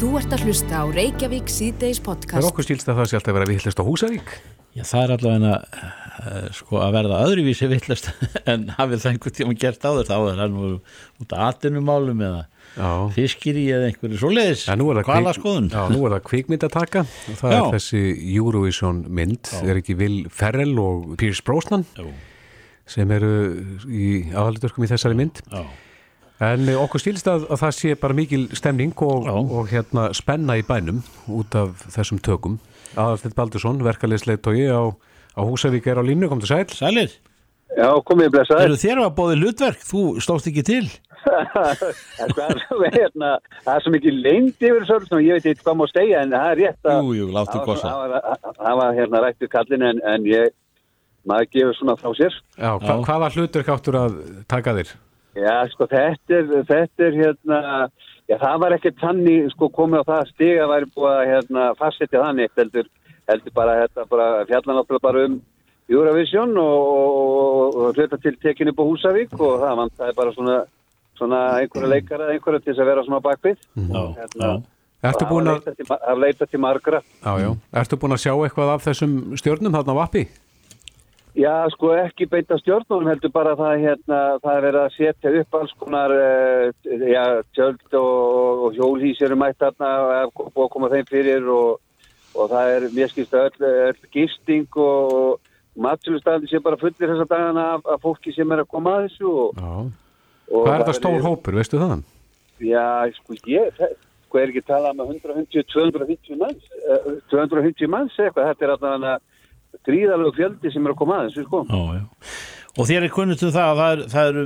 Þú ert að hlusta á Reykjavík síðdeis Það er podcast. okkur skilst að það sé alltaf að vera vittlist á Húsavík. Já, það er allavega uh, sko, að verða öðruvísi vittlust en hafið það einhvern tíma gert áður þá er það nú út af atinumálum eða Já. fiskiri eða einhverju svoleiðis Já, nú er það skoðun Já, nú er það kvikmyndataka og það Já. er þessi Eurovision mynd, er ekki Will Ferrell og Pierce Brosnan Jú. sem eru í aðaldurkum í þessari mynd. Já. En eh, okkur skilst að, að það sé bara mikil stemning og, og hérna spenna í bænum út af þessum tökum. Aðalstitt Baldursson, verkalegsleitói á, á Húsavík er á línu, kom til sæl. Sælir, Já, komið blessaður. eru þér að bóði hlutverk þú stóðst ekki til það, er svo, hérna, það er svo mikið lengd yfir þessu öllu sem ég veit ekki hvað má segja en það er rétt að Jú, jú, láttu gossa. það var- hérna rættu kallin en, en ég maður gefur svona frá sér Já, hva, hvaða hlutur káttur að taka þér? Já, sko, þetta er, þetta er hérna, já, það var ekki tannig, sko, komið á það stig að væri búið að, hérna, fastsetja þannig, heldur, heldur bara, þetta, bara, fjallan náttúrulega bara um Eurovision og, og, og hluta til tekinu på Húsavík og það vantaði bara svona, svona einhverja leikara, einhverja til þess að vera svona bakvið. Já, Hérna, já. Ertu búin að, Það er leitað til margra. já, já, ertu búin að sjá eitthvað af þessum stjörnum þarna á Vappi? Já, sko ekki beita stjórnum heldur bara það hérna, það er verið að setja upp alls konar uh, já, tjöld og, og hjólhís eru mætt þarna og að koma þeim fyrir og, og það er mér skilst að öll, öll gisting og, matsölustæði sé bara fullir þessa dagana af, af fólki sem er að koma að þessu og, Hvað er þetta stór hópur, veistu það? Já, sko ég, það, sko er ekki talað um 150-250 manns, uh, 250 manns eitthvað, þetta er alltaf gríðalegu fjöldi sem er að koma að þessu sko. Já, já. Og þér er kunnust um það að það, er, það eru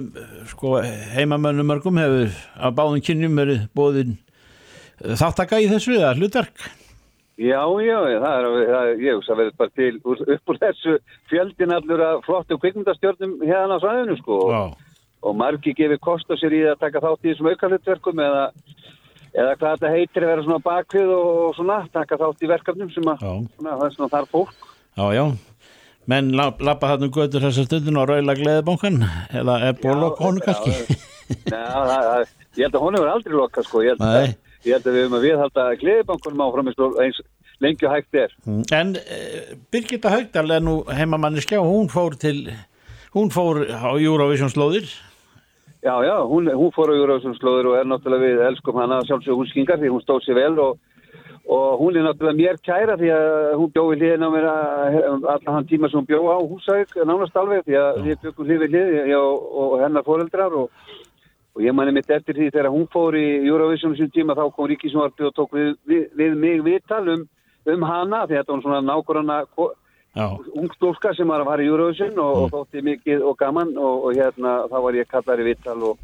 sko, heimamönnum mörgum hefur að báðum kynjum verið bóðin þáttaka í þessu eða hlutverk. Já, já, það er, það ég hugsa verið bara til upp úr þessu fjöldin allur að flottu kvikmyndastjórnum hérna á svæðinu sko Já, og margi gefið kost á sér í að taka þátt í þessum aukarlutverkum eða, eða hvað þetta heitir að vera svona bakvið og svona taka þátt í verkefnum sem að svona, það er svona þar fólk já, já. Menn la- lappa þarna um götur þessa stundin og raula gleðibankan eða er búið að loka honum kannski. Já, ég held að honum er aldrei lokað sko. Ég held, að, ég held að við höfum að viðhalda gleðibankunum áfram eins, og hægt er. En uh, Birgitta Haugdal er nú heimamanniskja og hún fór til, hún fór á Eurovision slóðir. Já, já, hún, hún fór á Júraðsson slóður og er náttúrulega við elskum hana sjálfsög hún skingar því hún stóð sér vel og, og hún er náttúrulega mér kæra því að hún bjóði hliðin á mér að- allan hann tíma sem hún bjóði á Húsavík nánast alveg því að við við hlið já, og, og hennar foreldrar og, og ég manni mitt eftir því þegar hún fór í Eurovision sem tíma þá kom Ríkisvarpi og tók við, við, við mig viðtal um, um hana því þetta var svona nákvæmna Já, ung stúlka sem var að fara í Eurovision og, og þótti mikið og gaman og, og hérna þá var ég kallar í vittal og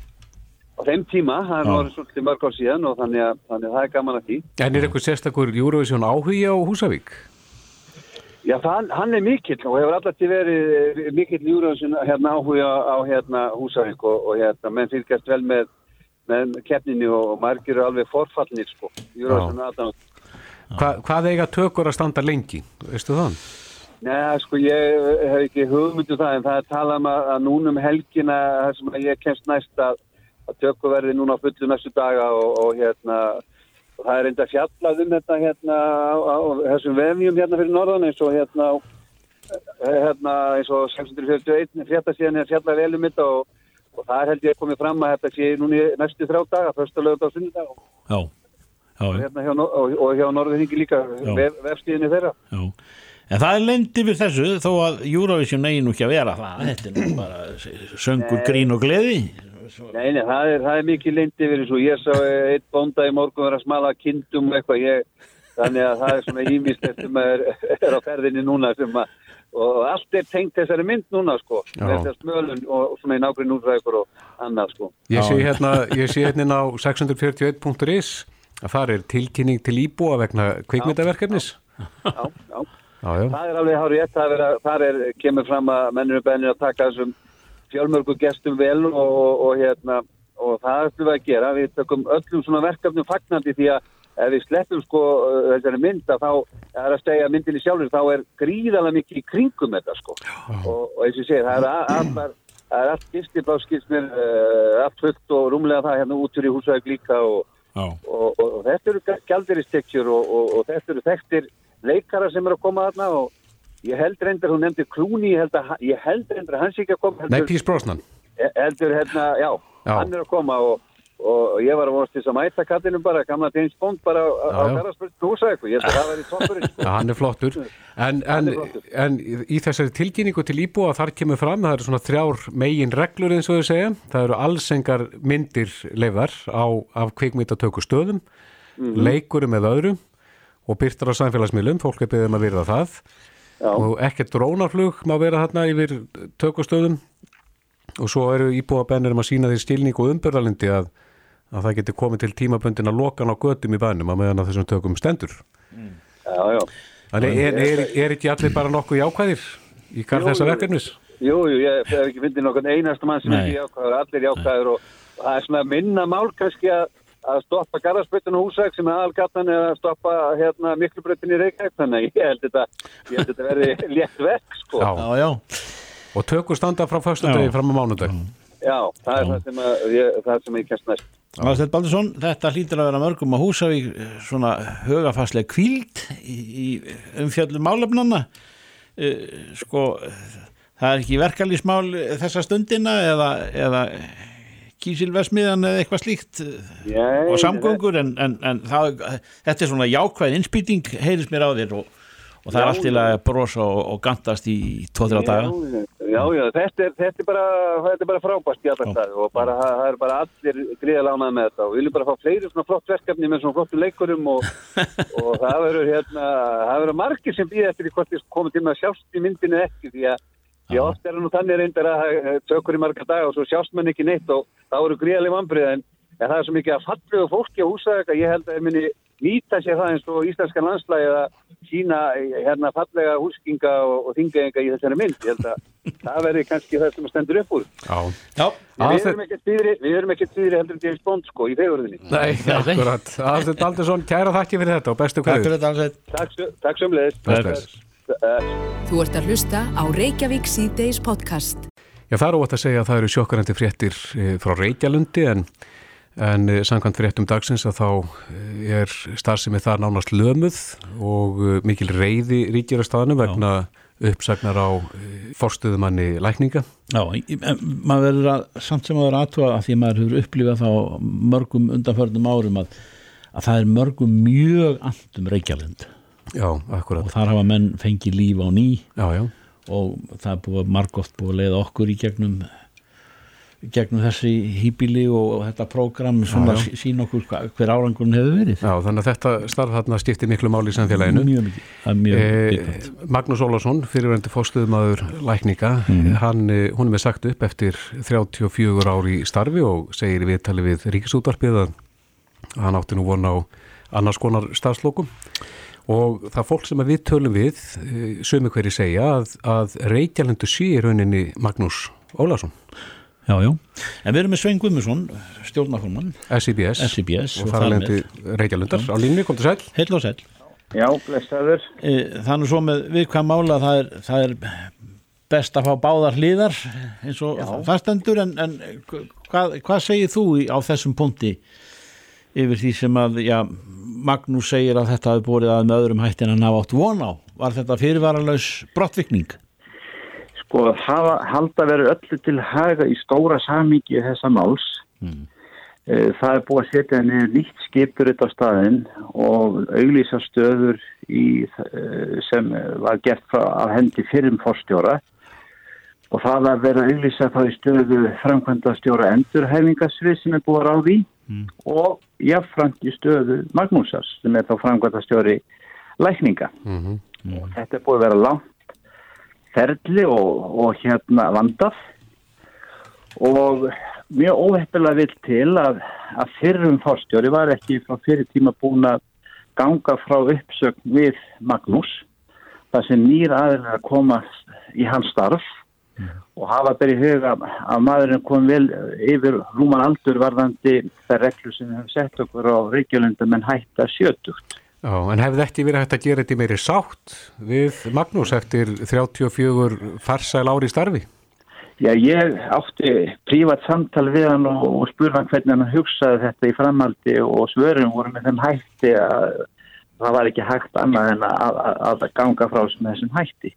á þeim tíma, það er orðið svolítið mörg ár síðan og þannig að, þannig að það er gaman að því. En er eitthvað sérstakur Eurovision áhugi á Húsavík? Já, það, hann er mikill og hefur alltaf verið eh, mikill Eurovision hérna áhuga á hérna Húsavík og, og hérna menn fylgjast vel með, með keppninu og margir eru alveg forfallnir sko. Eurovision aðdáð. Hva, hvað eiga tökur að standa lengi, veistu það? Nei, sko ég hef ekki hugmyndu það en það er talað um að, að núna um helgina sem ég kemst næst að, að tökku verði núna á fullu næstu daga og, og hérna og það er enda fjallað um þetta hérna á, á þessum vefjum hérna fyrir norðan eins og hérna á, hérna eins og 641 fréttasíðan er fjallað vel um þetta og, og það er held ég komið fram að þetta sé núna í næstu þrjá daga, fyrsta lögut á sunnudag og, já, já, já. hérna hjá, og, og hjá norðurhingi líka vef, vefstíðinni þeirra. Já, en það er lendi við þessu þó að Eurovision eigi nú ekki að vera það, þetta er nú bara söngur, grín og gleði Nei, nei, það er, það er mikið lindi verið svo. Ég sá eh, eitt bónda í morgun vera að smala kindum og eitthvað. Ég, þannig að það er svona ímislegt sem er, er á ferðinni núna sem að, og allt er tengt þessari mynd núna, sko. Já. Þessar smölun og svona í nágrinn útrækur og annað, sko. Ég sé Já. hérna, ég sé hérna á 641.is að það er tilkynning til íbúa vegna kvikmyndaverkefnis. Já, já. Já, já. Það er alveg hárið. Það er, þar er, kemur fram að menninu bennir að taka þessum fjölmörgu gestum vel og, og, og hérna, og það ætlum við að gera. Við tökum öllum svona verkefnum fagnandi því að ef við sleppum sko þessari mynd að þá er að stegja myndinni sjálfur þá er gríðalega mikið í kringum þetta sko. Og, og eins og ég segi það er er allt gistibáskisnir uh, allt fullt og rúmlega það hérna út fyrir húsæk líka og, þetta eru gældiristekjur og, og, og þetta eru þekktir leikara sem eru að koma þarna og ég held reyndar, hún nefndi Klúni, ég held, að, ég held reyndar að hans ekki að koma Nei, heldur, Pís Brosnan heldur hérna, já, Já. hann er að koma og, og ég var að vorast þess að mæta kallinum bara, gamla James Bond bara á. Garðarsbjörn húsa eitthvað, ég held að það var í toppurinn sko. Já, hann er flottur. En, en, er en í þessari tilkynningu til íbúa þar kemur fram, það eru svona þrjár megin reglur eins og þau segja, það eru allsengar myndir leifar á, af kvikmyndatöku stöðum leikurum eða öðru og byrtar á samfélagsmiðlum, fólk er beðið um að virða það Já. og ekkert drónarflug má vera þarna yfir tökustöðum og svo eru íbúa bennir um að sína því stilning og umbyrðalindi að, að það geti komið til tímaböndin að lokan á götum í bænum að meðan að þessum tökum stendur Já, já. Þannig er, er, er ekki allir bara nokkuð jákvæðir í karð Jú, þessa verkefnis? Jú, jú, ég hef ekki fyndið nokkurn einasta mann sem Nei. ekki jákvæður, allir jákvæður og og það er svona minna mál kannski að, að stoppa garðarsbreytun og húsæk sem er aðalgatan eða að stoppa hérna miklubreytun í Reykjavík þannig að ég held þetta, ég held þetta verði létt vekk sko. Já. Já, já, Og tökur standa frá föstudegi Já. fram á mánudag. Já, það er það sem, að, ég, það sem ég kemst næst. Aðstætt Baldursson, þetta hlýtur að vera mörgum að Húsavík eh, svona hugafastlega kvíld í, í umfjöllum málefnanna uh, sko það er ekki verkalýsmál þessa stundina eða, eða kísilversmiðan eða eitthvað slíkt Nei, og samgöngur en, en, en það, þetta er svona jákvæð innspýting heyrðis mér á þér og, og það er Já, allt til að brosa og, og gantast í tvo-þrjá daga. Já, já, þetta er, þetta er bara, þetta er bara frábært staði og bara, það er bara allir gríðalánað með þetta og við viljum bara fá fleiri svona flott verkefni með svona flottu leikurum og, og það verður hérna, það verður margir sem býða eftir í hvort þið komið til með að sjást í myndinu ekki því að Því oft er það nú þannig reyndar að það tökur í marga dag og svo sjást mann ekki neitt og þá eru gríðaleg vambrið en en það er svo mikið að fallegu fólki á húsæðaka ég held að þeir muni nýta sér það eins og íslenskan landslægi að sína hérna fallega húskinga og, og þingaðinga í þessari mynd. Ég held að það verði kannski það sem stendur upp úr. Já. Já, við erum ekki týðri við erum ekki týðri heldur en James Bond sko í fegurðinni. Nei, akkurat. Aðalsteinn Baldursson, kæra þakki fyrir þetta og bestu takk hverju. fyrir þetta alveg takk, sö- Þú ert að hlusta á Reykjavík C-Days podcast. Já, það er óvægt að segja að það eru sjokkarandi fréttir eh, frá Reykjalundi en, en eh, samkvæmt fréttum dagsins að þá eh, er starfsemið þar nánast lömuð og mikil reyði ríkjur á staðanum vegna uppsagnar á forstuðumanni lækninga. Já, maður verður að, samt sem maður aðtúa að því að maður hefur upplifað þá mörgum undanförnum árum að, að það er mörgum mjög andum Reykjalund Já, og þar hafa menn fengið líf á ný. Já, já. og það er búið margótt búið að leiða okkur í gegnum gegnum þessi hýbili og þetta prógram svona Já, já. sín okkur hver árangurinn hefur verið. Já, þannig að þetta starf þarna skiptir miklu máli í samfélaginu. mjög mikið, það er mjög Eh, mikið Magnús Ólafsson, fyrirvændi fórstuðumadur lækninga, hann, eh, hún er með sagt upp eftir 34 ári starfi og segir í viðtali við Ríkisútvarpið að hann átti nú von á annars konar stafslokum og það fólk sem við tölum við eh, sömu hverju segja að, að Reykjalendu sé í rauninni Magnús Ólafsson, Já, já, en við erum með Svein Guðmusson stjórnaformann, SIBS, SIBS og þar alveg Reykjalundar. Á línni, kom til sæl. Heil og sæl já, blessaður. Eh, Það er nú svo með viðkvæm mála að það er, það er best að fá báðar hlýðar eins og það stendur en, en hvað, hvað segir þú á þessum punkti yfir því sem að já, Magnús segir að þetta hafi búið að með öðrum hætti en hann hafa átt von á. Var þetta fyrirvaralaus brottvikning? Sko hafa, halda verið öllu til haga í stóra samíki þessa máls. Mm. Það er búið að setja niður nýtt skipur þetta staðinn og auglýsa stöður í, eh, sem var gert frá, af hendi fyrir forstjóra. Og það að vera að auglýsa þá í stöðu framkvæmda stjóra endurhæfingasvið sem er búið að ráði mm. og jafnframt í stöðu Magnúsars sem er þá framkvæmda stjóri lækninga. Mm og þetta er búið að vera langt ferli og, og hérna vandað. Og mjög óheppilega vill til að, að fyrrum fórstjóri var ekki frá fyrir tíma búin að ganga frá uppsögn við Magnús það sem nýr aðeins að koma í hans starf og hafa berið huga að maðurinn kom vel yfir rúman aldur varðandi þær reglur sem við höfum sett okkur á Reykjölundum en hætta sjötugt. Já, en hefði ekki verið hægt að gera þetta í meiri sátt við Magnús eftir 34 farsæl ári í starfi? Já, ég átti prívat samtal við hann og, og spurði hann hvernig hann hugsaði þetta í framaldi og svörum voru með þeim hætti að það var ekki hægt annað en að, að, að ganga frá sem þessum hætti.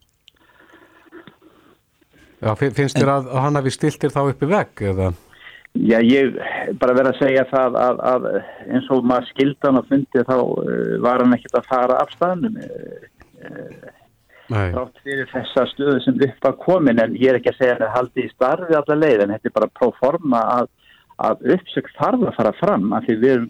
Já, finnst þér að, að hann hafi stiltir þá uppi vegg eða? Já, ég bara verið að segja það að, að eins og maður skildan að fundi þá uh, var hann ekkert að fara af staðnum uh, rátt fyrir þessa stöðu sem upp að komin. En ég er ekki að segja að það haldi í starfi allar leið en þetta er bara próforma að, að uppsökt þarf að fara fram af því við erum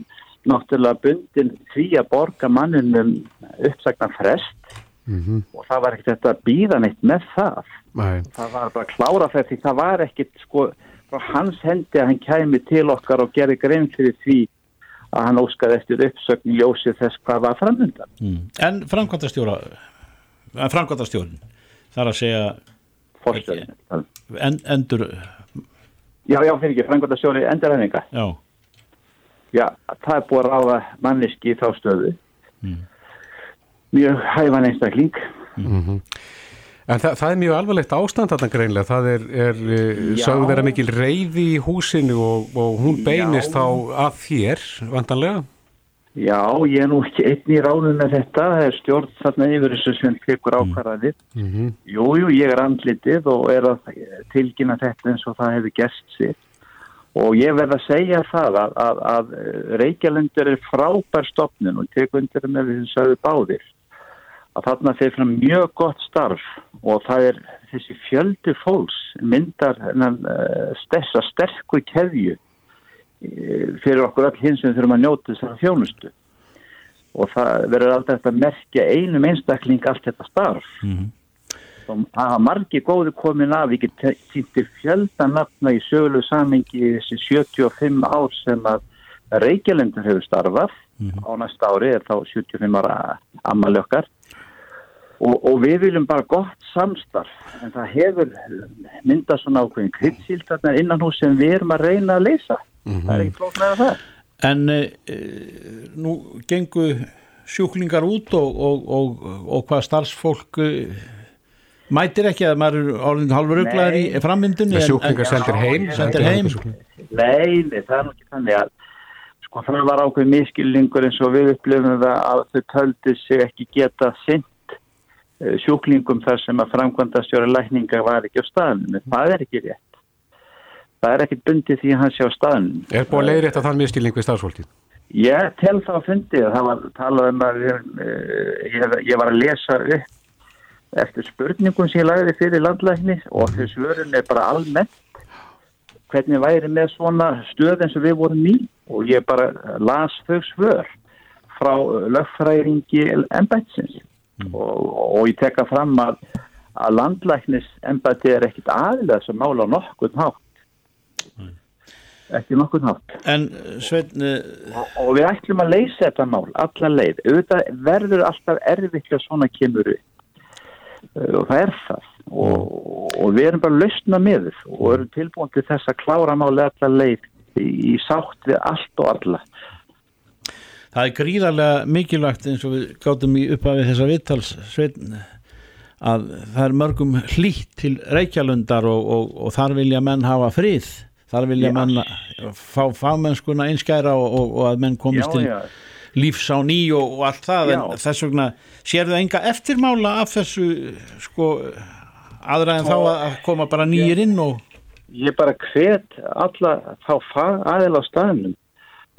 náttúrulega bundin því að borga manninum uppsökna frest mm -hmm. og það var ekkert að býða neitt með það Nei. það var bara klára fyrir því það var ekkert sko frá hans hendi að hann kæmi til okkar og gerði grein fyrir því að hann óskaði eftir uppsökn ljósið þess hvað var framöndan mm. En framkvæmtastjóra framkvæmtastjórn þar að segja en, endur Já, já, fyrir ekki, framkvæmtastjóri endurhæfinga Já Já, það er búið að ráða manniski í þá stöðu mm. Mjög hæfan einstakling mm -hmm. En það, það er mjög alvarlegt ástand þarna greinlega, það er, er sögðu vera mikil reyði í húsinu og, og hún beinist Já. þá að þér, vantanlega? Já, ég er nú ekki einn í ráðun með þetta, það er stjórn þarna yfir þessu sem tekur ákvarðanir. Mm -hmm. Jú, jú, ég er andlitið og er að tilkynna þetta eins og það hefur gæst sér. Og ég verð að segja það að, að, að Reykjalendur er frábær stopnin og tekundur með því sem sögðu báðir. Að þarna þeir fram mjög gott starf og það er þessi fjöldu fólks myndar þessa sterkur keðju fyrir okkur all hins sem þurfum að njóta þessara þjónustu. Og það verður alltaf að merkja einum einstakling allt þetta starf. Mm -hmm. það hafa margi góði komin af, við getum týntir fjöldanatna í sögulegu samengi þessi 75 ár sem að Reykjalendur hefur starfað mm -hmm. á næsta ári er þá 75 ára amalökar og, og við viljum bara gott samstarf en það hefur myndað svona ákveðin kryddsíld innan hús sem við erum að reyna að leysa Mm -hmm. Það er ekki flóknlega það. En e, nú gengu sjúklingar út og, og, og, og hvað starfsfólk e, mætir ekki að maður er álinn halvur upplæðir í frammyndunni. Sjúklingar sendir heim. Sendir heim. Nei, nei, það er nokkið þannig að sko það var ákveð miskilningur eins og við upplifum það að þau töldi sig ekki geta sint sjúklingum þar sem að framkvæmda stjóra lækninga var ekki á staðinu. Það er ekki rétt. Það er ekkit bundið því að hann sé á staðin Er búin að leiðrætt að þann miskilning við starfsfólkið? Ég tel það að fundið það var talað um að ég, ég, ég var að lesa upp eftir spurningum sem ég lagði fyrir landlækni og þess vörun er bara almennt. Hvernig væri með svona stöð eins og við vorum í og ég bara las þau svör frá lögfræringi ennbætsins mm. og, og ég tekka fram að, að landlæknis ennbæti er ekkit aðilega sem mála nokkur nátt ekki nokkur nátt en Svein og, og við ætlum að leysa þetta mál alla leið, auðvitað verður alltaf erfitt að svona kemur upp. Uh, og það er það. Og, og við erum bara lausna með og erum tilbúin til þess að klára máli alla leið í, sátt við allt og alla Það er gríðarlega mikilvægt eins og við gáttum í upphafið þessa viðtals Svein að það er mörgum hlýtt til Reykjalundar og, og, og þar vilja menn hafa frið þar vilja já. menn fá fagmennskuna einskæra og, og, og að menn komist já, til já. lífs á ný og, allt það en þess vegna sér það enga eftirmála af þessu sko aðra en þá að koma bara nýjir inn og Ég bara hvet alla þá aðeins á staðnum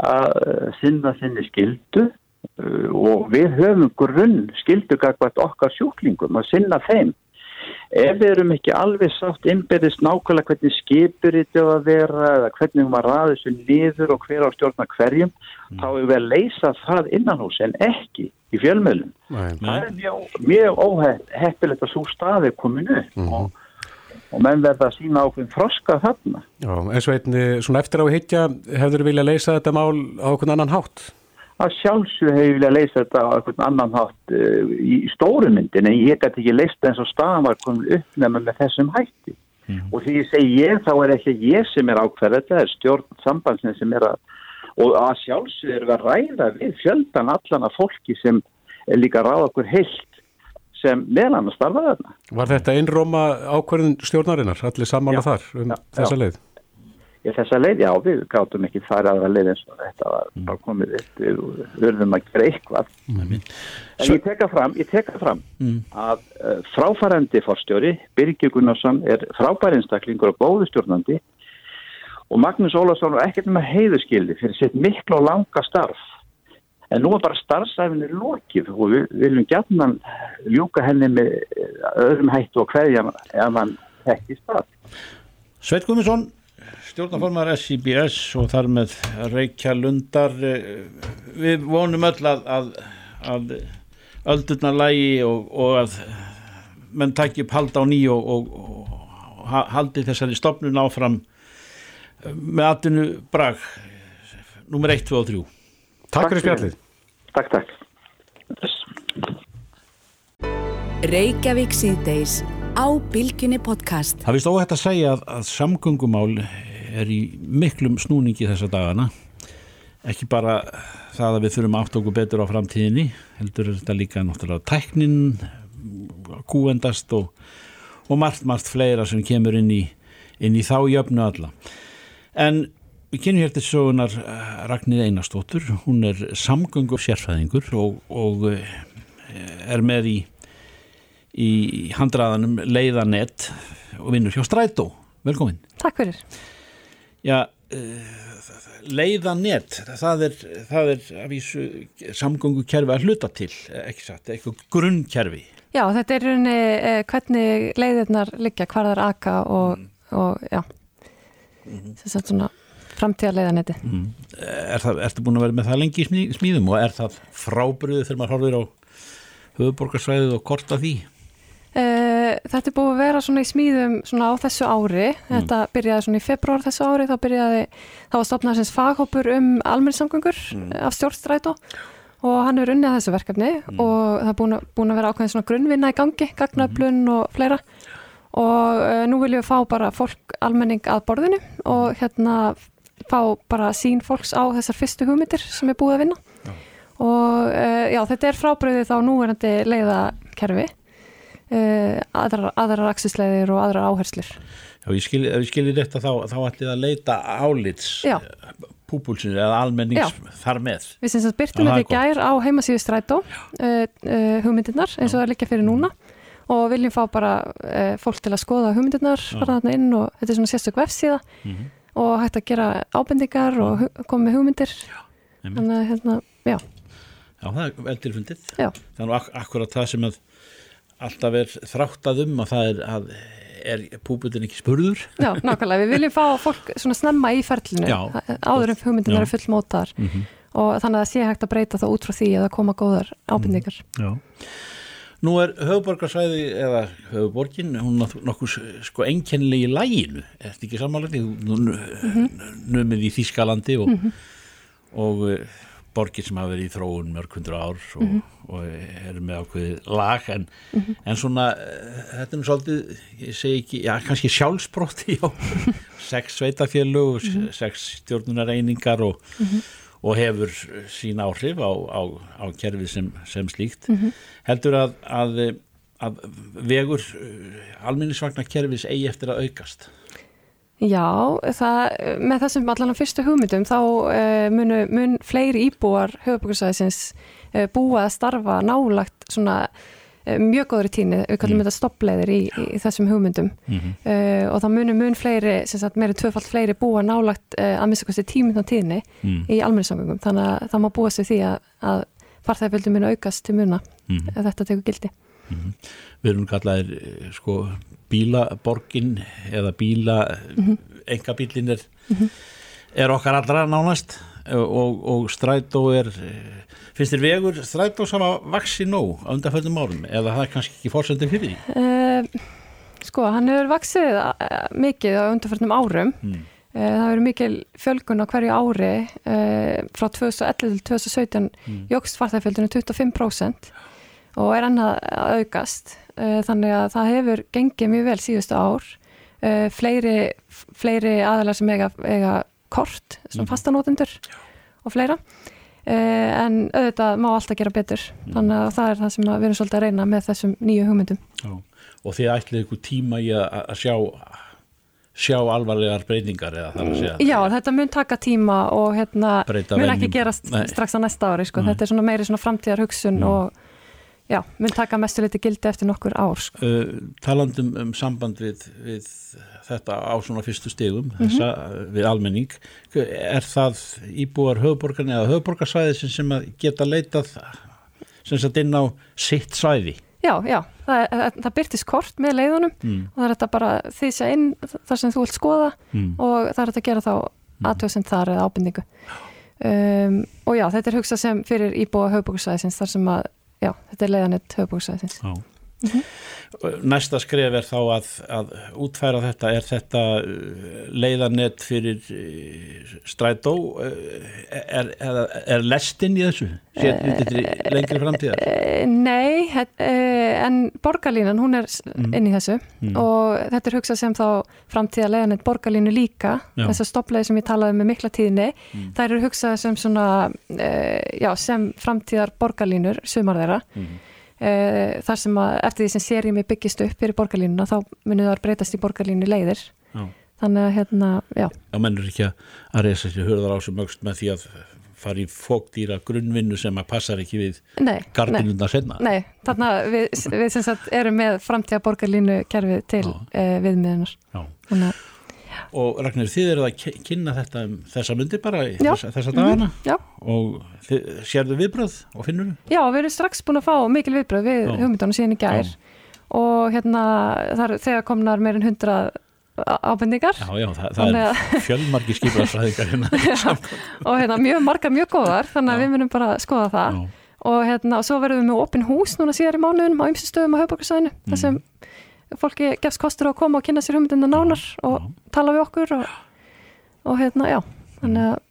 að sinna þinni skildu uh, og við höfum grunn skildu gagvært okkar sjúklingum að sinna þeim ef við erum ekki alveg sátt innbyrðist nákvæmlega hvernig skipur þetta að vera eða hvernig maður ræði þessu niður og hver á stjórna hverjum mm. þá er við að leysa það innan hús en ekki í fjölmjölum það er mjög, mjög óheppilegt að svo staði kominu mm. og, og menn verða að sína ákveðin froska þarna. Já, eins og einni svona eftir á hittja hefur vilja leysa þetta mál á okkur annan hátt? Að sjálfsög hefur viljað leysa þetta á einhvern annan hátt uh, í stórumyndin en ég gæti ekki leysa eins og staðan var komin uppnæma með þessum hætti. Mm. og því ég segi ég þá er ekki ég sem er ákveð þetta er stjórn sambandsinn sem er að og að sjálfsög er að ræða við fjöldan allan af fólki sem er líka ráð okkur heilt sem meðlan að starfa þarna. Var þetta einróma ákverðin stjórnarinnar, allir samála þar um já, þessa já. leið? Ég þessa leið, já, við gátum ekki fara aðra leið eins og þetta var mm. komið upp, við verðum að gera eitthvað. En ég teka fram, ég teka fram að uh, fráfærandi fórstjóri, Birgir Gunnarsson, er frábær einstaklingur og góðu stjórnandi og Magnús Ólarsson er ekkert með heiðuskildi fyrir sitt miklu og langa starf. En nú er bara starfsæfinir lokið og við viljum gætnan ljúka henni með eh, öðrum hættu og hverja ef hann hætti stað. Sveit Guðmundsson, stjórnaformar SIBS og þar með Reykja Lundar við vonum öll að, að, að öldurna lægi og, og að menn takki upp halda á ný og, og, og ha- haldi þessari stopnun áfram með atvinnu brag nummer 1, 2 og 3 Takk fyrir spjallið. Takk, takk. Reykjavík síðdeis á Bilginni podcast. Það vist óhætt að segja að, að samgöngumál er í miklum snúningi þessa dagana ekki bara það að við þurfum aft okkur betur á framtíðinni heldur er þetta líka náttúrulega tæknin kúendast og, og margt, margt fleira sem kemur inn í, inn í þá jöfnu alla en við kynum hér til sögunar eh, Ragnir Einarstóttur hún er samgöngur sérfæðingur og, og eh, er með í í handraðanum leiðanett og vinnur hjá Strætó. Velkomin. Takk fyrir. Já, uh, leiðanett það er, það er að vísu samgöngu kerfi að hluta til ekki satt, eitthvað grunnkerfi. Já, þetta er rauninni eh, hvernig leiðirnar liggja, hvar það er aka og, og já, þess að svona framtíða leiðanetti. er það, Ertu búin að vera með það lengi í smí- smíðum og er það frábriðu þegar maður horfir á höfuborgarsvæðið og korta því? Uh, þetta er búið að vera svona í smíðum svona á þessu ári, þetta byrjaði svona í februar þessu ári, þá byrjaði þá var stopnað sem faghópur um almenningssamgöngur af stjórnstrætó og hann er unnið að þessu verkefni og það er búin að, búin að vera ákveðin svona grunnvinna í gangi, gagnöflun og fleira. Og uh, nú viljum við fá bara fólk almenning að borðinu og hérna fá bara sín fólks á þessar fyrstu hugmyndir sem er búið að vinna. Og uh, já, þetta er frábriðið þá núverandi leiðakerfi uh, aðrar, aðrar aksisleiðir og aðrar áherslur. Já, ég skil, skilir þetta þá, þá ætlið að leita álits Já. púpulsins eða almennings þar með. Við sem sagt byrtum Já, er þetta í gær á heimasíðu strætó uh, hugmyndirnar eins og það liggja fyrir núna. Og viljum fá bara fólk til að skoða hugmyndirnar fara þarna inn og þetta er svona sérstök vefsíða. Mhm. Og hægt að gera ábendingar og koma með hugmyndir einmitt. þannig að hérna, já, Já, það er vel tilfundið. Já. Er nú ak akkurat það sem að alltaf er þráttað um að það er að er púbutin ekki spurður. já, nákvæmlega við viljum fá fólk svona snemma í ferlinu Já. áður en hugmyndirnar Já. eru fullmótaðar og þannig að það sé hægt að breyta það út frá því að það koma góðar ábendingar Já. Nú er höfuborgarsvæði eða höfuborgin, hún er nokkuð sko einkennileg í læginu, er þetta ekki samanlega því? Numið í Þískalandi og, og eh, borgir sem hafa verið í þróun mörg hundru ár og, og eru með ákveðið lag. En, en svona eh, þetta er svolítið, ég segi ekki, já kannski sjálfsbrótti á sex sveitafélög, mm sex stjórnunareiningar og og hefur sín áhrif á, á, á kerfið sem, sem slíkt heldur að, að, að vegur alminnisvagnar kerfis eigi eftir að aukast? Já, það, með þessum allan á fyrstu hugmyndum þá uh, munu, mun fleiri íbúar höfuborgarsæðisins uh, búa að starfa nálagt svona mjög góðri tíni, við kallum þetta stoppleiðir í, í, þessum hugmyndum. Uh, og það munu mun fleiri, sem sagt meiri tvöfald fleiri búa nálagt uh, að minnst kosti tímyndan tíðni Mm. í almenningssamgöngum, þannig að það má búa sig því að, að farþægfjöldum munu aukast til muna Mhm. ef þetta tekur gildi. við erum kallaðir eh, sko bílaborgin eða bíla mm engabílin er, er okkar allra nánast. eh, og, og strætó er eh, finnst þér vegur strætó sem að vaksi nóg á undanföldum árum eða það er kannski ekki fórsendur fyrir því Uh, sko, hann hefur vaksið uh, mikið á undarförnum árum. Mm. Uh, það hefur mikil fjölgun á hverju ári uh, frá 2011 til 2017 mm. jógst farþægfjöldinu 25% og er annað að aukast. Þannig að það hefur gengið mjög vel síðustu ár. Fleiri, fleiri aðalar sem eiga, eiga kort, svona fastanótendur og fleira. en auðvitað má alltaf gera betur þannig að það er það sem við erum svolítið að reyna með þessum nýju hugmyndum Já. og þið ætlið ykkur tíma í að, að sjá sjá alvarlegar breytingar eða þar að segja Já, þetta mun taka tíma og hérna mun ekki gerast Nei. strax á næsta ári sko. þetta er svona meiri svona framtíðar hugsun og já, mun taka mestu liti gildi eftir nokkur ár sko. uh, talandum um samband við, við þetta á svona fyrstu stegum þessa, við almenning. Er það íbúar höfuborgarni eða höfuborgarsvæði sem, sem geta leitað sem sagt inn á sitt svæði? Já, já, það, er- það byrtist kort með leiðunum. Mm. og það er þetta bara þýsja inn þar sem þú vilt skoða Mm. og það er þetta að gera þá aðtöðsend þar eða ábyrningu um, og já, þetta er hugsað sem fyrir íbúa höfbúksvæðisins þar sem að, já, þetta er leiðanett höfbúksvæðisins Já. Næsta skref er þá að, að útfæra þetta, er þetta uh, leiðanett fyrir uh, strætó uh, er, er, er lestin í þessu? Til lengri framtíðar? Eh, Nei, eh, en borgarlínan, hún er s- inn í þessu og þetta er hugsað sem þá framtíða leiðanett borgarlínu líka Já. þessar stoppleiði sem ég talaði með mikla tíðni þær eru hugsað sem svona já, sem framtíðar borgarlínur sumar þeirra mm. Þar sem að eftir því sem sérjum við byggist upp fyrir borgarlínuna þá munið það breytast í borgarlínu leiðir Já. þannig að hérna, já, Já, menn er ekki að, reysa sér hörðar á sem mögst með því að fara í fókdýra grunnvinnu sem að passar ekki við gardinuna senna. Nei, þarna við, við sem sagt erum með framtíða borgarlínu kerfið til uh, viðmiðunar. Já. Þannig að, Og Ragnar, þið eru að kynna þetta um þessa myndi bara í Já. þessa, þessa dagana já, og þið, sérðu viðbröð og finnur já, við erum strax búin að fá mikil viðbröð við Já. hugmyndunum síðan í gær og hérna það er þegar komnar meirinn hundra ábendingar Já, já, það, það er fjölmargi skiplarsfræðingar hérna. og hérna mjög margar mjög góðar þannig að Já. við munum bara skoða það Já. og hérna og svo verðum við með opin hús núna síðar í mánuðunum á ymsu stöðum á höfbókarsæðinu Mm. þar sem fólki gefst kostur á að koma og kynna sér hugmyndina nánar og tala við okkur og, og hérna, já þannig að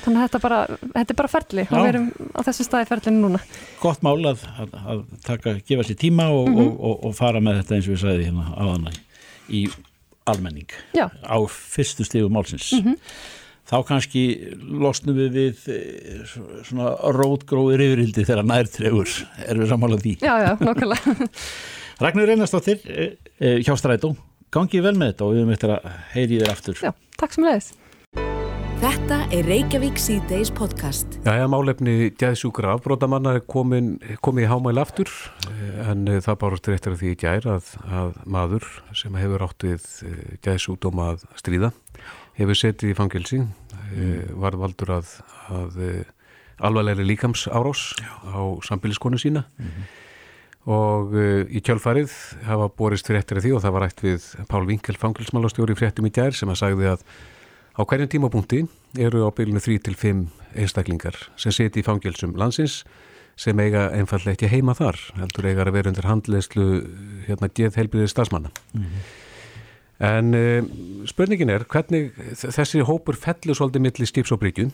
Þannig að þetta, bara, þetta er bara ferli og Já. við erum á þessum staði ferlinu núna. Gott mál að, að, taka, gefa sér tíma og, Mhm. og, og, og fara með þetta eins og við sagði hérna áðan í almenning Já. á fyrstu stífu málsins. Mhm. Þá kannski losnum við við eh, svo- svona rótgróðir yfirildi þegar nærtregur. Erum við sammálað því? Já, já, nokkulega. Ragnar Einarsdóttir eh, eh, hjá Strætó. Gangi vel með þetta og við erum eftir að heyri þér aftur. já, takk sem leiðis. Þetta er Reykjavík C-Days podcast. Jæja, málefni gæðsjúkra afbrótamanna er komin, komið í hámæl aftur eh, en það bárust réttir að því í gær að, að maður sem hefur átt við gæðsjúkdóma að stríða hefur setið í fangilsi, mm. var valdur að, að alvarlegri líkams árás á sambíliskonu sína og uh, í kjölfarið hafa borist fréttir af því og það var rætt við Pál Vinkel fangilsmálastjóri fréttum í gær sem að sagði að á hverjum tímapunkti eru á bylunu 3-5 einstaklingar sem seti í fangilsum landsins sem eiga einfallega ekki heima þar heldur eiga að vera undir handleyslu hérna geðheilbriðið stafsmanna en uh, spurningin er hvernig þessi hópur fellur svolítið milli skips og bryggju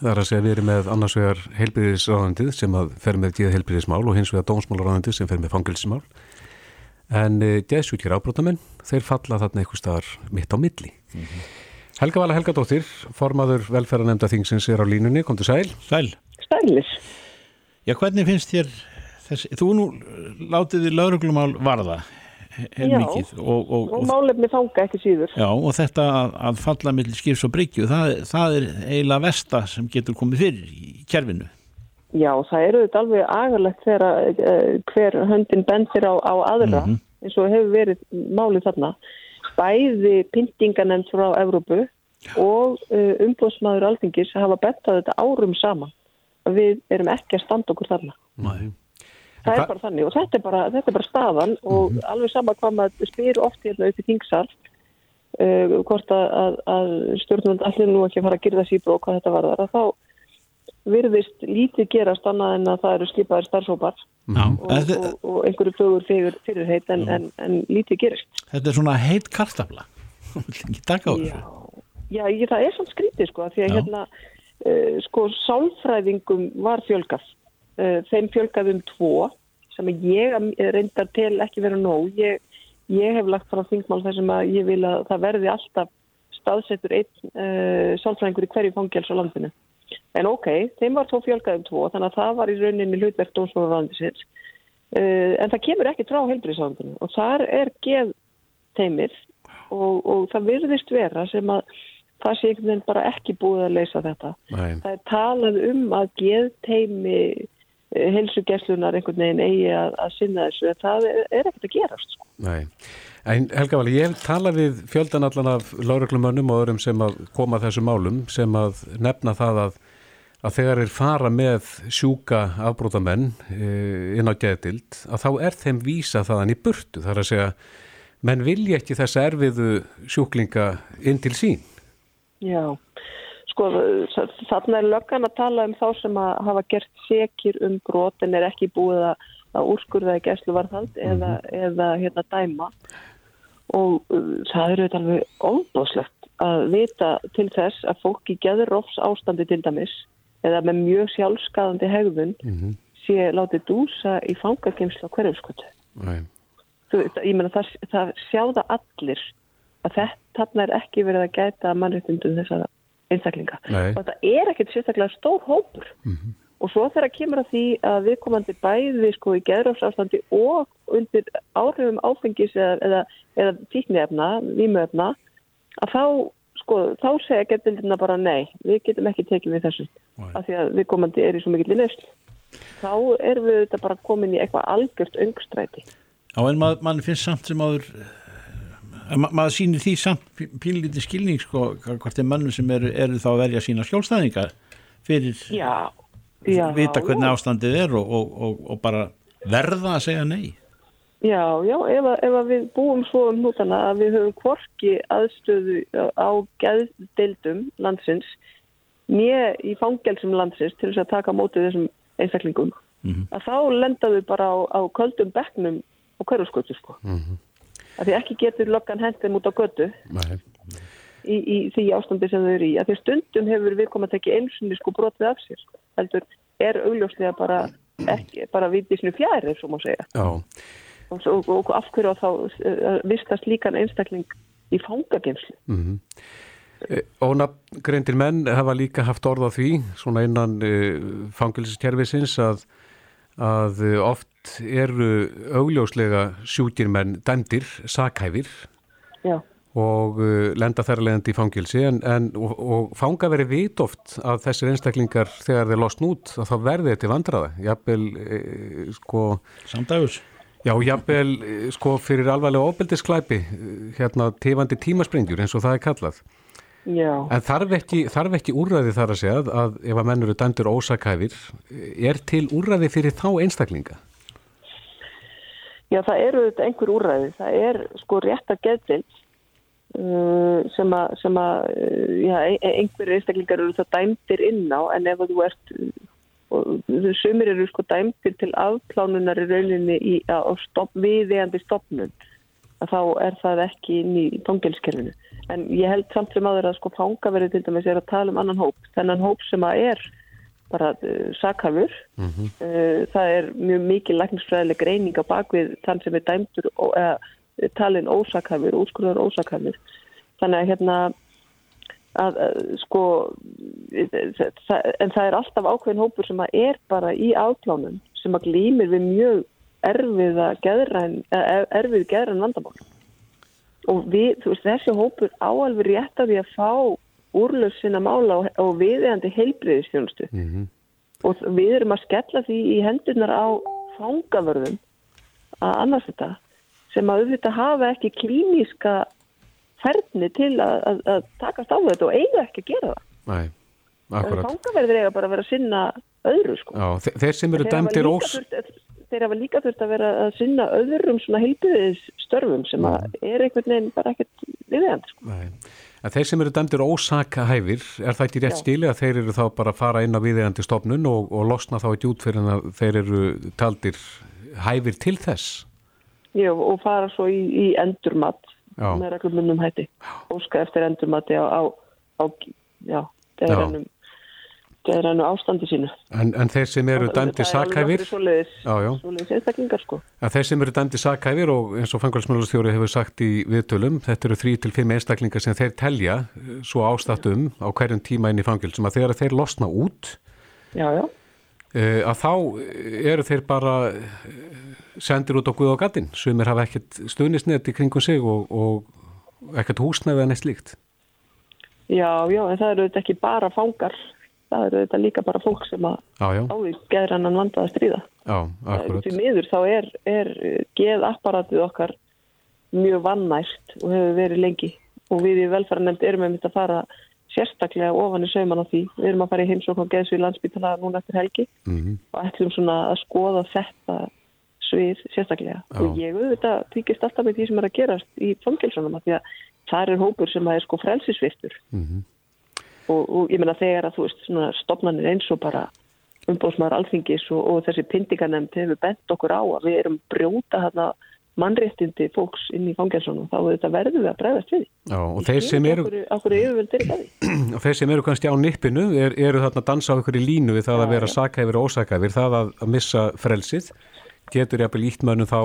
Það er að segja að við erum með annars vegar heilbyrðisráðandið sem að fer með geð heilbyrðismál og hins vegar dómsmálaráðandið sem fer með fangilsmál. En e, geðsjúkir ábrótamenn, þeir falla þarna einhver staðar mitt á milli. Helga Vala Helgadóttir, formaður velferðanemnda þingsins er á línunni, kom til sæl. Sæl. Stælis. Já, hvernig finnst þér þessi, þú nú látið þið lauruglumál varða heil Já. mikið og, og, Og málefni fanga ekki síður. já, og þetta að, að falla millir skips og bryggju, það, það er eiginlega versta sem getur komið fyrir í kerfinu. Já, það eru þetta alveg agarlegt þegar uh, hver höndin bendir á, á aðra Mhm. eins og hefur verið málið þarna. Bæði pyntinganemnd frá Evrópu og uh, umbóðsmaður alþingis hafa bent á þetta árum saman. að Við erum ekki að standa okkur þarna. Nei. Það Hva- er bara þannig og þetta er bara, þetta er bara staðan og alveg sama hvað maður spyr oft hérna upp í þingsal uh, hvort að, að, að stjórnvöld allir nú ekki að fara að gera það síbrók hvað þetta varðar að þá virðist lítið gerast annað en að það eru skipaðir starfsópar Já, og, og, og einhverju fögur fyrir, fyrirheit en, en, en lítið gerist. þetta er svona heit kartafla. Þú vill ekki taka á Já, já ég, það er samt skrítið sko, af því að Já. hérna, uh, sko, sálfræðingum var fjölgað. Uh, þeim fjölgað um tvo, sem ég eh, reyndar til ekki vera nóg. Ég, ég hef lagt frá þingmál þar sem að ég vil að það verði alltaf staðsettur einn uh, sálfræðingur í hverju fangjals á landinu. En ok, þeim var þó fjölgaðum tvo, þannig að það var í rauninni hlutverk dómsmálaráðandisins. Uh, en það kemur ekki frá heilbríðsáðandinu og þar er geð teimir og, og það virðist vera sem að það sé veginn bara ekki búið að leysa þetta. Nei. Það er talað um að geð teimi helsugeslunar einhvern veginn eigi að, að sinna þessu, en það er, er ekkert að gerast. Sko. Nei. En Helga Vali, ég hef talað við fjöldan allan af lauruglumönnum og öðrum sem að koma að þessu málum sem að nefna það að, að þegar er fara með sjúka afbrótamenn e, inn á geðdild að þá er þeim vísa þaðan í burtu þar að segja, menn vilja ekki þessa erfiðu sjúklinga inn til sín. Já, sko þarna er löggan að tala um þá sem að hafa gert sekir um brot en er ekki búið að, að úrskurða í gæsluvarðhald mm -hmm. eða, eða hérna dæma og uh, það eru þetta alveg óbáslegt að vita til þess að fólk í geðurofs ástandi til dæmis eða með mjög sjálfskaðandi hegðun mm -hmm. sé látið dúsa í fangakemsla hverjumskotu. Ég menna það, það sjáða allir að þetta er ekki verið að gæta mannréttundum þessara einstaklinga. Nei. Og það er ekkert sérstaklega stór hópur. Mm -hmm. Og svo þegar kemur að því að við komandi bæði sko í geðrafsástandi og undir áhrifum áfengis eða, eða, eða tíkniefna, vímuefna, að þá, sko, þá segja geðbildina bara nei, við getum ekki tekið við þessu. Nei. Af því að við komandi er í svo mikill í nefnslu. Þá erum við þetta bara komin í eitthvað algjört öngstræti. Já en maður mað finnst samt sem áður, ma maður sýnir því samt pínlítið skilning sko, hvort er mannum sem eru, eru þá að verja sína skjólstæðingar fyrir... Já Já, vita hvernig já. ástandið er og, og, og, og bara verða að segja nei Já, já, ef, ef við búum svo um nútana að við höfum kvorki aðstöðu á gæðdeildum landsins nýja í fangelsum landsins til þess að taka mótið þessum einstaklingum mm -hmm. að þá lenda við bara á, á köldum bekknum og hverjuskötu sko mm -hmm. Að því ekki getur lokkan hendum út á götu í, í því ástandi sem þau eru í. Að því stundum hefur við komað að tekja einsunni sko brotið af sér. Heldur er augljóslega bara, ekki, bara við því fjærið, svo má segja. Já. Og, og, og af hverju þá uh, vistast líkan einstakling í fangagemslu. Mm -hmm. Ónafngreindir menn hafa líka haft orð á því, svona innan uh, fangilskerfisins að, að oft eru augljóslega sjúkir menn dæmdir, sakhæfir. Já og uh, lenda þær leðandi í fangilsi en, en, og, og fanga verið vit oft að þessir einstaklingar þegar þeir losn út að þá verði þetta vandraða jafnvel e, sko Samdagus Já, jafnvel sko fyrir alvarlega ofbeldisklæpi hérna tifandi tímasprengjur eins og það er kallað Já. En þarf ekki, þarf ekki úrræði þar að segja að ef að menn eru dæmdur ósakæfir er til úrræði fyrir þá einstaklinga? Já, það eru þetta einhver úrræði. Það er sko rétt að geðvilt Uh, sem að, sem að uh, já, einhverju einstaklingar eru það dæmtir inn á en ef þú ert og sumir eru sko dæmtir til afplánunar í rauninni í, á stopp, viðeigandi stopnun að þá er það ekki inn í tóngelskerfinu en ég held samt sem aður að sko fangaverði til dæmis er að tala um annan hóp. Þennan hóp sem að er bara uh, sakhafur mm -hmm. uh, það er mjög mikið lækningsfræðileg greining á bakvið þann sem er dæmtur eða talin ósakhafir, úrskurðar ósakhafir. Þannig að hérna, að, að, sko, en það er alltaf ákveðin hópur sem að er bara í átlánum sem að glýmir við mjög erfiða geðræn, erfið geðræn vandamál. Og við, þú veist, þessi hópur áalveg rétt af því að fá úrlöf sinna mála og, og viðeigandi heilbreyðistjónustu. Mm -hmm. Og við erum að skella því í hendurnar á fangavörðum að annars þetta sem að auðvitað hafa ekki klíníska ferni til að, að, að takast á þetta og eiga ekki að gera það. Nei, akkurat. Fangaverðir eiga bara að vera að sinna öðru sko. Já, þeir sem eru dæmtir ós... Þeir hafa líka þurft að vera að sinna öðrum svona heilbiðis störfum sem að er einhvern veginn bara ekkert viðeigand sko. Nei. En þeir sem eru dæmdir ósaka hæfir, er það ekki rétt Já. stíli að þeir eru þá bara að fara inn á viðeigandi stofnun og, og losna þá ekki út fyrir að þeir eru taldir hæfir til þess? Já, og fara svo í, í endurmat já. með reglumundum hætti óska eftir endurmati á, á, á já, deginum geðrænu ástandi sínu. En, en þeir sem eru dæmdi sakhæfir Svoleiðis einstaklingar sko. að þeir sem eru dæmdi sakhæfir og eins og fanghalsmjölusstjóri hefur sagt í viðtölum þetta eru þrý til fimm einstaklingar sem þeir telja eh, svo ástatum á hverjum tíma inn í fangilsum að þegar þeir losna út já, já. Uh, að þá eru þeir bara sendir út á Guð og Gattin sem er hafa ekkert stuðnisnett í kringum sig og, og ekkert húsnæði en eitt slíkt Já, já, en það eru þetta ekki bara fangar, það eru þetta líka bara fólk sem að áður geður hann vandað að stríða. Já, akkurat. Því miður þá er, er geðapparatið okkar mjög vannært og hefur verið lengi og við í velfæranemnd erum við myndið að fara sérstaklega ofan í sauman á því. Við erum að fara í heimsókn og geðsvið landsbytala núna eftir helgi mm -hmm. og ætlum svona að skoða þetta svið sérstaklega. Já. Og ég auðvitað tvíkist alltaf með því sem er að gerast í fangilsunum að því að þar er hópur sem er sko frelsisvirtur mm -hmm. Og, og ég menna þegar að þú veist svona stopnarnir eins og bara umbóðsmaður alþingis og, og þessi pindingarnemnd hefur bent okkur á að við erum brjóta hérna mannréttindi fólks inn í fangelsunum þá verður við að bregðast við Já, og þeir sem eru okkur, okkur og þeir sem eru kannski á nippinu er, eru þarna að dansa á í línu við það já, að vera sakæfir og ósakæfir það að, að missa frelsið getur jafnvel ítt mönnum þá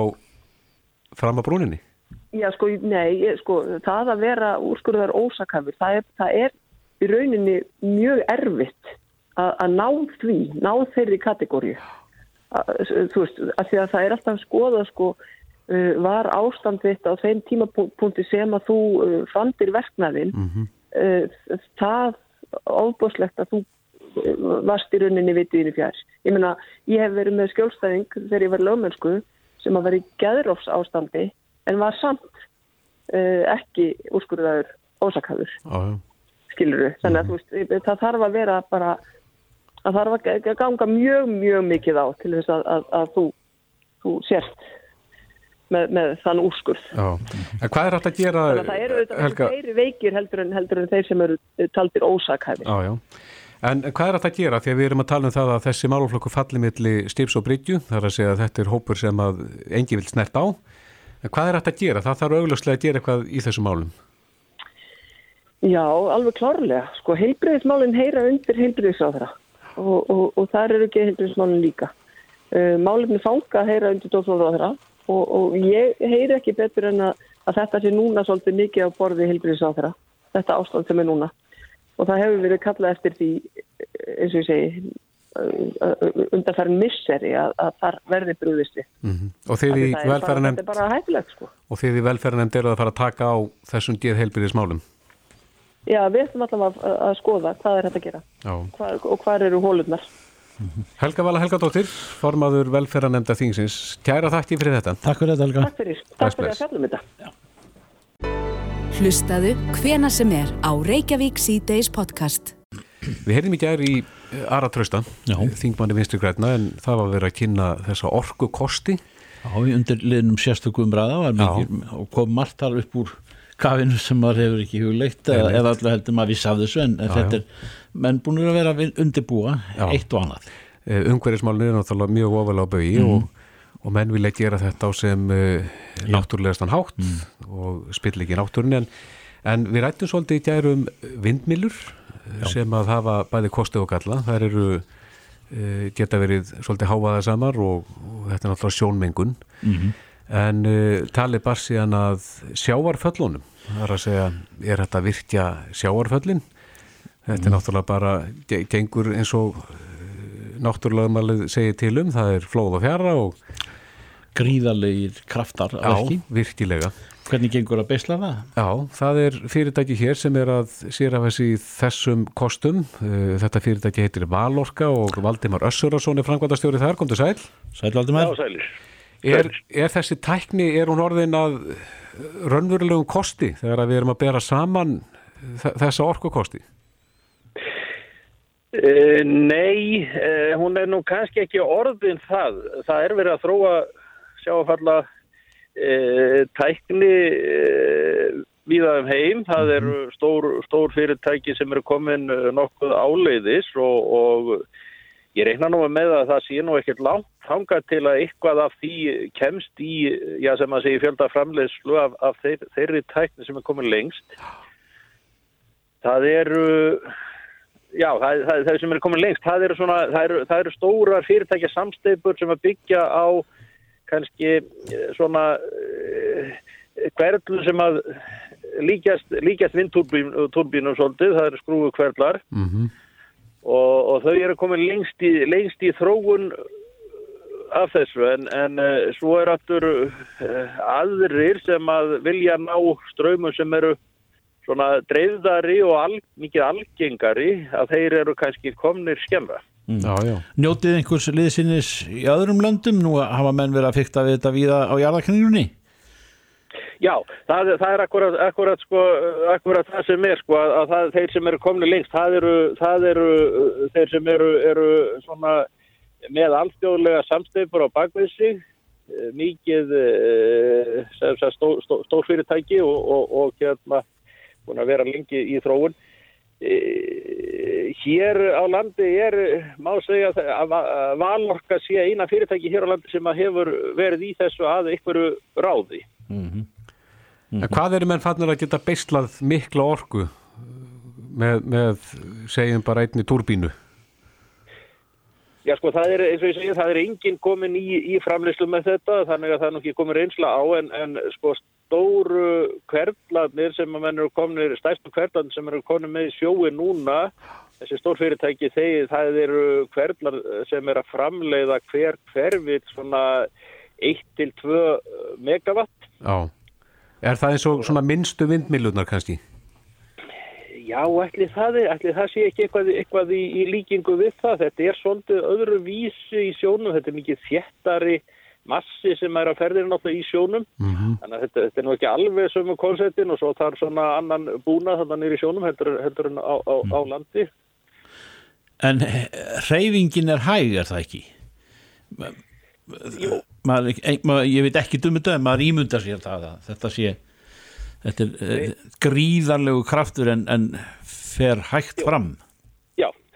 fram að brúninni. Já, sko, nei, sko, það að vera úrskurðar ósakafur, það er, það er í rauninni mjög erfitt að, að ná því, ná þeirri kategóriu. Þú veist, að því að það er alltaf skoða, sko, uh, var ástandvitt á þeim tímapunkti sem að þú uh, fandir verknæðin, mm -hmm. uh, það ofbúslegt að þú varst í rauninni vitiðinu fjær. Ég menna, ég hef verið með skjólstæðing þegar ég var lögmennsku sem að vera í geðrófs ástandi en var samt uh, ekki úrskurðaður ósakhaður skiluru, þannig að mm. veist, það þarf að vera bara að þarf að ganga mjög mjög mikið á til þess að, að, að þú, þú sérst með, með þann úrskurð. En hvað er hægt að gera það eru þetta þeirri veikir heldur en, heldur en þeir sem eru taldir ósakhæfi Já, já En hvað er þetta að gera? Því að við erum að tala um það að þessi máluflokku falli milli stips og bryggju, þar að segja að þetta er hópur sem að engi vil snert á En hvað er þetta að gera? Það þarf augljóslega að gera eitthvað í þessum málum. Já, alveg klárlega. Sko, heilbriðismálinn heyra undir heilbriðisáðra og, og, og það eru ekki heilbriðismálinn líka. Uh, Málinni fanga heyra undir dóflóðra og, og ég heyri ekki betur en að, að þetta sé núna svolítið mikið á borði heilbriðisáðra. Þetta ástand sem er núna. Og það hefur verið kallað eftir því, eins og ég segi, undanfærin misseri að, að þar verði brúðist við mm -hmm. og þið í velferðanemnd sko. og þið í velferðanemnd eru að fara að taka á þessum geð heilbyrðismálum Já, við ætlum alltaf að, að skoða hvað er þetta að gera. Hvar, og hvað eru hólurnar. Helga Vala Helgadóttir formaður velferðanemnda þingsins. Kæra þakki fyrir þetta. Takk fyrir þetta Helga. Takk fyrir, Takk fyrir að fjallum þetta. Já. Hlustaðu hvena sem er á Reykjavík C-Days podcast. Við heyrðum í gæri í Ara Trausta, þingmanni vinstri græna en það var verið að kynna þessa orku kosti Já, undir liðnum sérstökum ræða og kom margt þar upp úr kafinu sem maður hefur ekki hugleitt eða, alltaf heldur maður viss af þessu en já, þetta er menn búin að vera að undirbúa já. eitt og annað eh, Ungverðismálun er náttúrulega mjög ofalega á bögi mm. og, og menn vilja gera þetta á sem uh, náttúrulegastan hátt mm. og spill ekki náttúrun en, en við rættum svolítið í gærum vindmilur Já. sem að hafa bæði kosti og galla þær eru uh, geta verið svolítið háaða samar og, og þetta er náttúrulega sjónmengun mm -hmm. En uh, tali bara síðan að sjáarföllunum það er að segja, er þetta virkja sjáarföllin þetta er mm. náttúrulega bara gengur eins og uh, náttúrulega maður segir til um, það er flóð og fjara og gríðarleir kraftar Já, virkilega Hvernig gengur að beisla það? Já, það er fyrirtæki hér sem er að sér af þessi þessum kostum. Uh, þetta fyrirtæki heitir Valorka og Valdimar Össurarsson er framkvæmdastjóri þar. Kom til sæl. Sæl Valdimar. Já, sælir. Er, er þessi tækni, er hún orðin að raunverulegum kosti þegar við erum að bera saman þessa orkukosti? Uh, nei, uh, hún er nú kannski ekki orðin það. Það er verið að þróa sjáfalla e, tækni e, viðaðum heim. Það eru mhm. stór, stór fyrirtæki sem eru komin nokkuð áleiðis og, og ég reyna nú með að það sé nú ekkert langt hanga til að eitthvað af því kemst í, já sem að segja fjölda framleiðslu af, af þeir, þeirri tækni sem er komin lengst. Það eru, já, það, það, það sem er komin lengst, það eru, svona, það eru, eru stórar fyrirtækja samsteipur sem að byggja á kannski eh, svona uh, hverlu sem að líkjast, líkjast vindturbínum svolítið, það eru skrúu hverlar mm -hmm. og, og þau eru komin lengst í, lengst í þróun af þessu en, en uh, svo er aftur uh, aðrir sem að vilja ná ströymum sem eru svona dreifðari og al, mikið algengari að þeir eru kannski komnir skemmra. Mm. Já, já. Njótið einhvers liðsinnis í öðrum löndum nú hafa menn verið að fykta við þetta víða á jarðakningunni? Já, það, það er akkurat, akkurat, sko, akkurat það sem er sko, að það, þeir sem eru komni lengst, það eru, það eru þeir sem eru, eru svona, með alþjóðlega samsteipur á bakvið sig, eh, mikið eh, stó, stó, stórfyrirtæki og, og, og hérna búin að vera lengi í þróun. E, hér á landi er, má segja að Valorka sé eina fyrirtæki hér á landi sem hefur verið í þessu að einhverju ráði. Mm -hmm. Mm -hmm. Hvað eru menn fannir að geta beislað mikla orgu með, með segjum bara einni turbínu? Já sko það er eins og ég segja það er enginn komin í, í framleyslu með þetta þannig að það er nokkið komin reynsla á en, en sko stóru hverflanir sem að menn eru komin, stærstu hverflanir sem eru komin með sjói núna, þessi stórfyrirtæki þegar það eru hverflar sem er að framleiða hver hverfið svona 1-2 megawatt. Já, er það eins og svona minnstu vindmilunar kannski? Já, ætli það, ætli það sé ekki eitthvað, eitthvað í, í líkingu við það. Þetta er svolítið öðru vísi í sjónum, þetta er mikið þjættari massi sem er að ferðir náttúrulega í sjónum mm -hmm. þannig að þetta, þetta er nú ekki alveg sömu konceptin og svo þarf svona annan búna þannig nýri sjónum heldur, heldur en á, á, mm. á landi En reyfingin er hæg er það ekki? Maður, maður, ég veit ekki um þetta en maður ímundar sér það að þetta sé þetta er Nei. gríðarlegu kraftur en, en fer hægt Jú. fram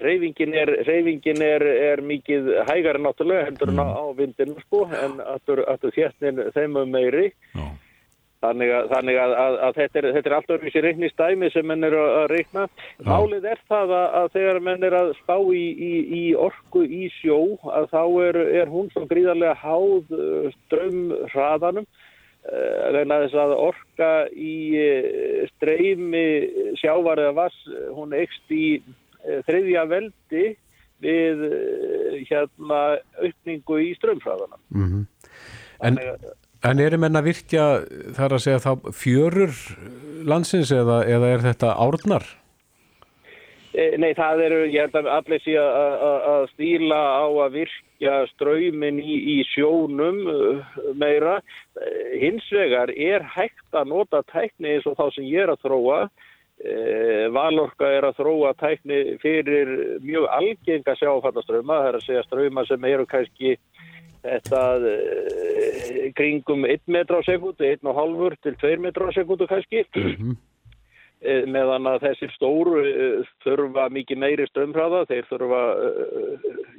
Reyfingin er, reyfingin er, er mikið hægari náttúrulega hendur mm. á vindinu sko en aftur þértnin þeim um meiri. Já. Þannig, að, þannig að, að, að þetta er, er alltaf öðru sér reikni stæmi sem menn er að reikna. Málið er það að þegar menn er að spá í, í, í orku í sjó að þá er, er hún svo gríðarlega háð uh, strömmhraðanum vegna þess að orka í uh, streymi sjávarða vass hún ekst í Eh, þriðja veldi við eh, hérna aukningu í strömfræðana. Mm -hmm. En, en erum enn að virkja þar að segja þá fjörur landsins eða, eða er þetta árnar? E, nei, það eru, ég held að allir sé að stíla á að virkja ströymin í, í sjónum meira. Hins vegar er hægt að nota tækni eins og þá sem ég er að þróa Eh, Valorka er að þróa tækni fyrir mjög algenga sjáfallaströma, það er að segja ströma sem eru kannski þetta kringum 1 metra á sekundu, 1,5 til 2 metra á sekundu kannski mm -hmm. e, meðan að þessir stóru e, þurfa mikið meiri strömfræða, þeir þurfa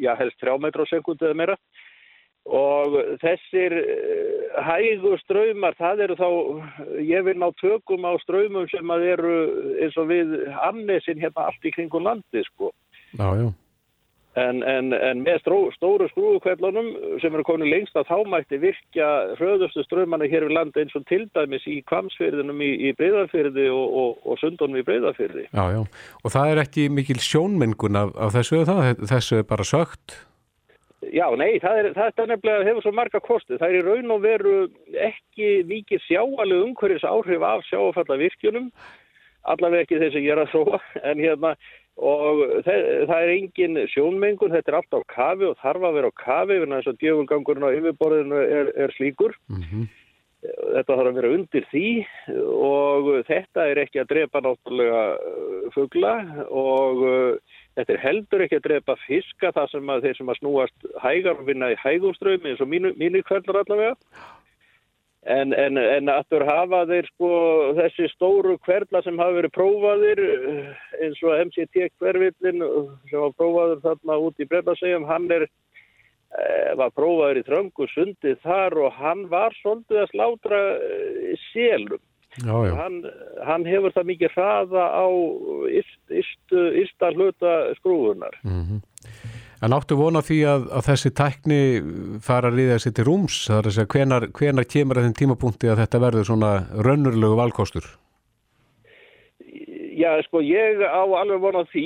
já helst 3 metra á sekundu eða meira og þessir eh, hægu ströymar, það eru þá, ég vil ná tökum á ströymum sem að eru eins og við annesin hérna allt í kringun landi sko. Já, já. En, en, en með stró, stóru skrúkvellunum sem eru komin lengst að þá mætti virkja hröðustu ströymana hér við landi eins og til dæmis í kvamsfyrðinum í, í breyðarfyrði og, og, og sundunum í breyðarfyrði. Já, já. Og það er ekki mikil sjónmengun af, af þessu, það, þessu er bara sögt? Já, nei, það er, þetta er nefnilega hefur svo marga kosti. Það er í raun og veru ekki mikið sjáaleg umhverjus áhrif af sjáfallavirkjunum, allavega ekki þess að ég er að þróa, en hérna, og það, er engin sjónmengun, þetta er allt á kafi og þarf að vera á kafi, en þess að djöfulgangurinn á yfirborðinu er, er slíkur. Mm -hmm. Þetta þarf að vera undir því og þetta er ekki að drepa náttúrulega fuggla og Þetta er heldur ekki að drepa fiska þar sem að þeir sem að snúast hægar og vinna í hægumströmi eins og mínir kvælnar allavega. En, en, en aftur hafa þeir sko þessi stóru hverla sem hafa verið prófaðir eins og MCT hverfillin sem var prófaður þarna út í Breitasegjum, hann er, eh, var prófaður í Tröngu sundið þar og hann var svolítið að slátra eh, sélum Já, já. Hann, hann hefur það mikið hraða á yrsta hluta skrúunar. En áttu vona því að, að þessi tækni fara að riða sér til rúms, það er að segja hvenar, hvenar kemur að þenn tímapunkti að þetta verður svona raunurlegu valkostur? Já, sko, ég á alveg vona því,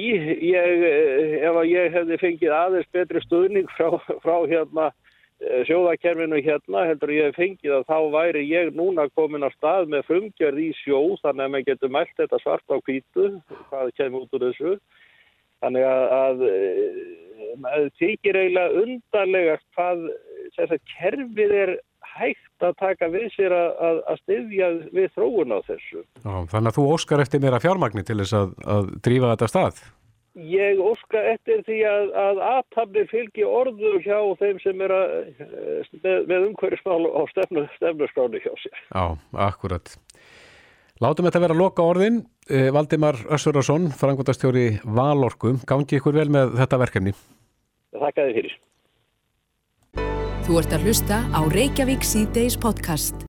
ég, eh, ef að ég hefði fengið aðeins betri stuðning frá, frá hérna eh, sjóðakerfinu hérna, heldur ég hef fengið að þá væri ég núna komin á stað með frumgjörð í sjó, þannig að maður getur mælt þetta svart á kvítu, hvað kemur út úr þessu. Þannig að, að maður þykir eiginlega undarlega hvað að kerfið er hægt að taka við sér að, að, að styðja við þróun á þessu. Já, þannig að þú óskar eftir meira fjármagni til þess að, að drífa þetta stað? Ég óska eftir því að, að aðtabli fylgi orður hjá þeim sem er að, með, með umhverjusmál á stefnu, stefnuskráni hjá sér. Já, akkurat. Látum þetta vera loka orðin. Eh, Valdimar Össurarsson, frangvöldastjóri Valorku, gangi ykkur vel með þetta verkefni. Þakka þið fyrir. Þú ert að hlusta á Reykjavík C-Days podcast.